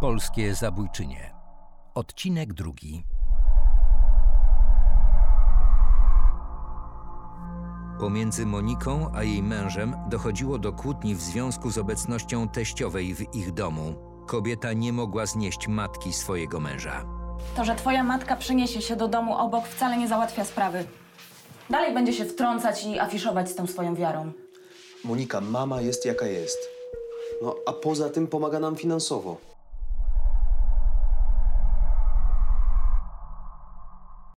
Polskie zabójczynie. Odcinek drugi. Pomiędzy Moniką a jej mężem dochodziło do kłótni w związku z obecnością teściowej w ich domu. Kobieta nie mogła znieść matki swojego męża. To, że twoja matka przeniesie się do domu obok, wcale nie załatwia sprawy. Dalej będzie się wtrącać i afiszować z tą swoją wiarą. Monika, mama jest jaka jest. No, a poza tym pomaga nam finansowo.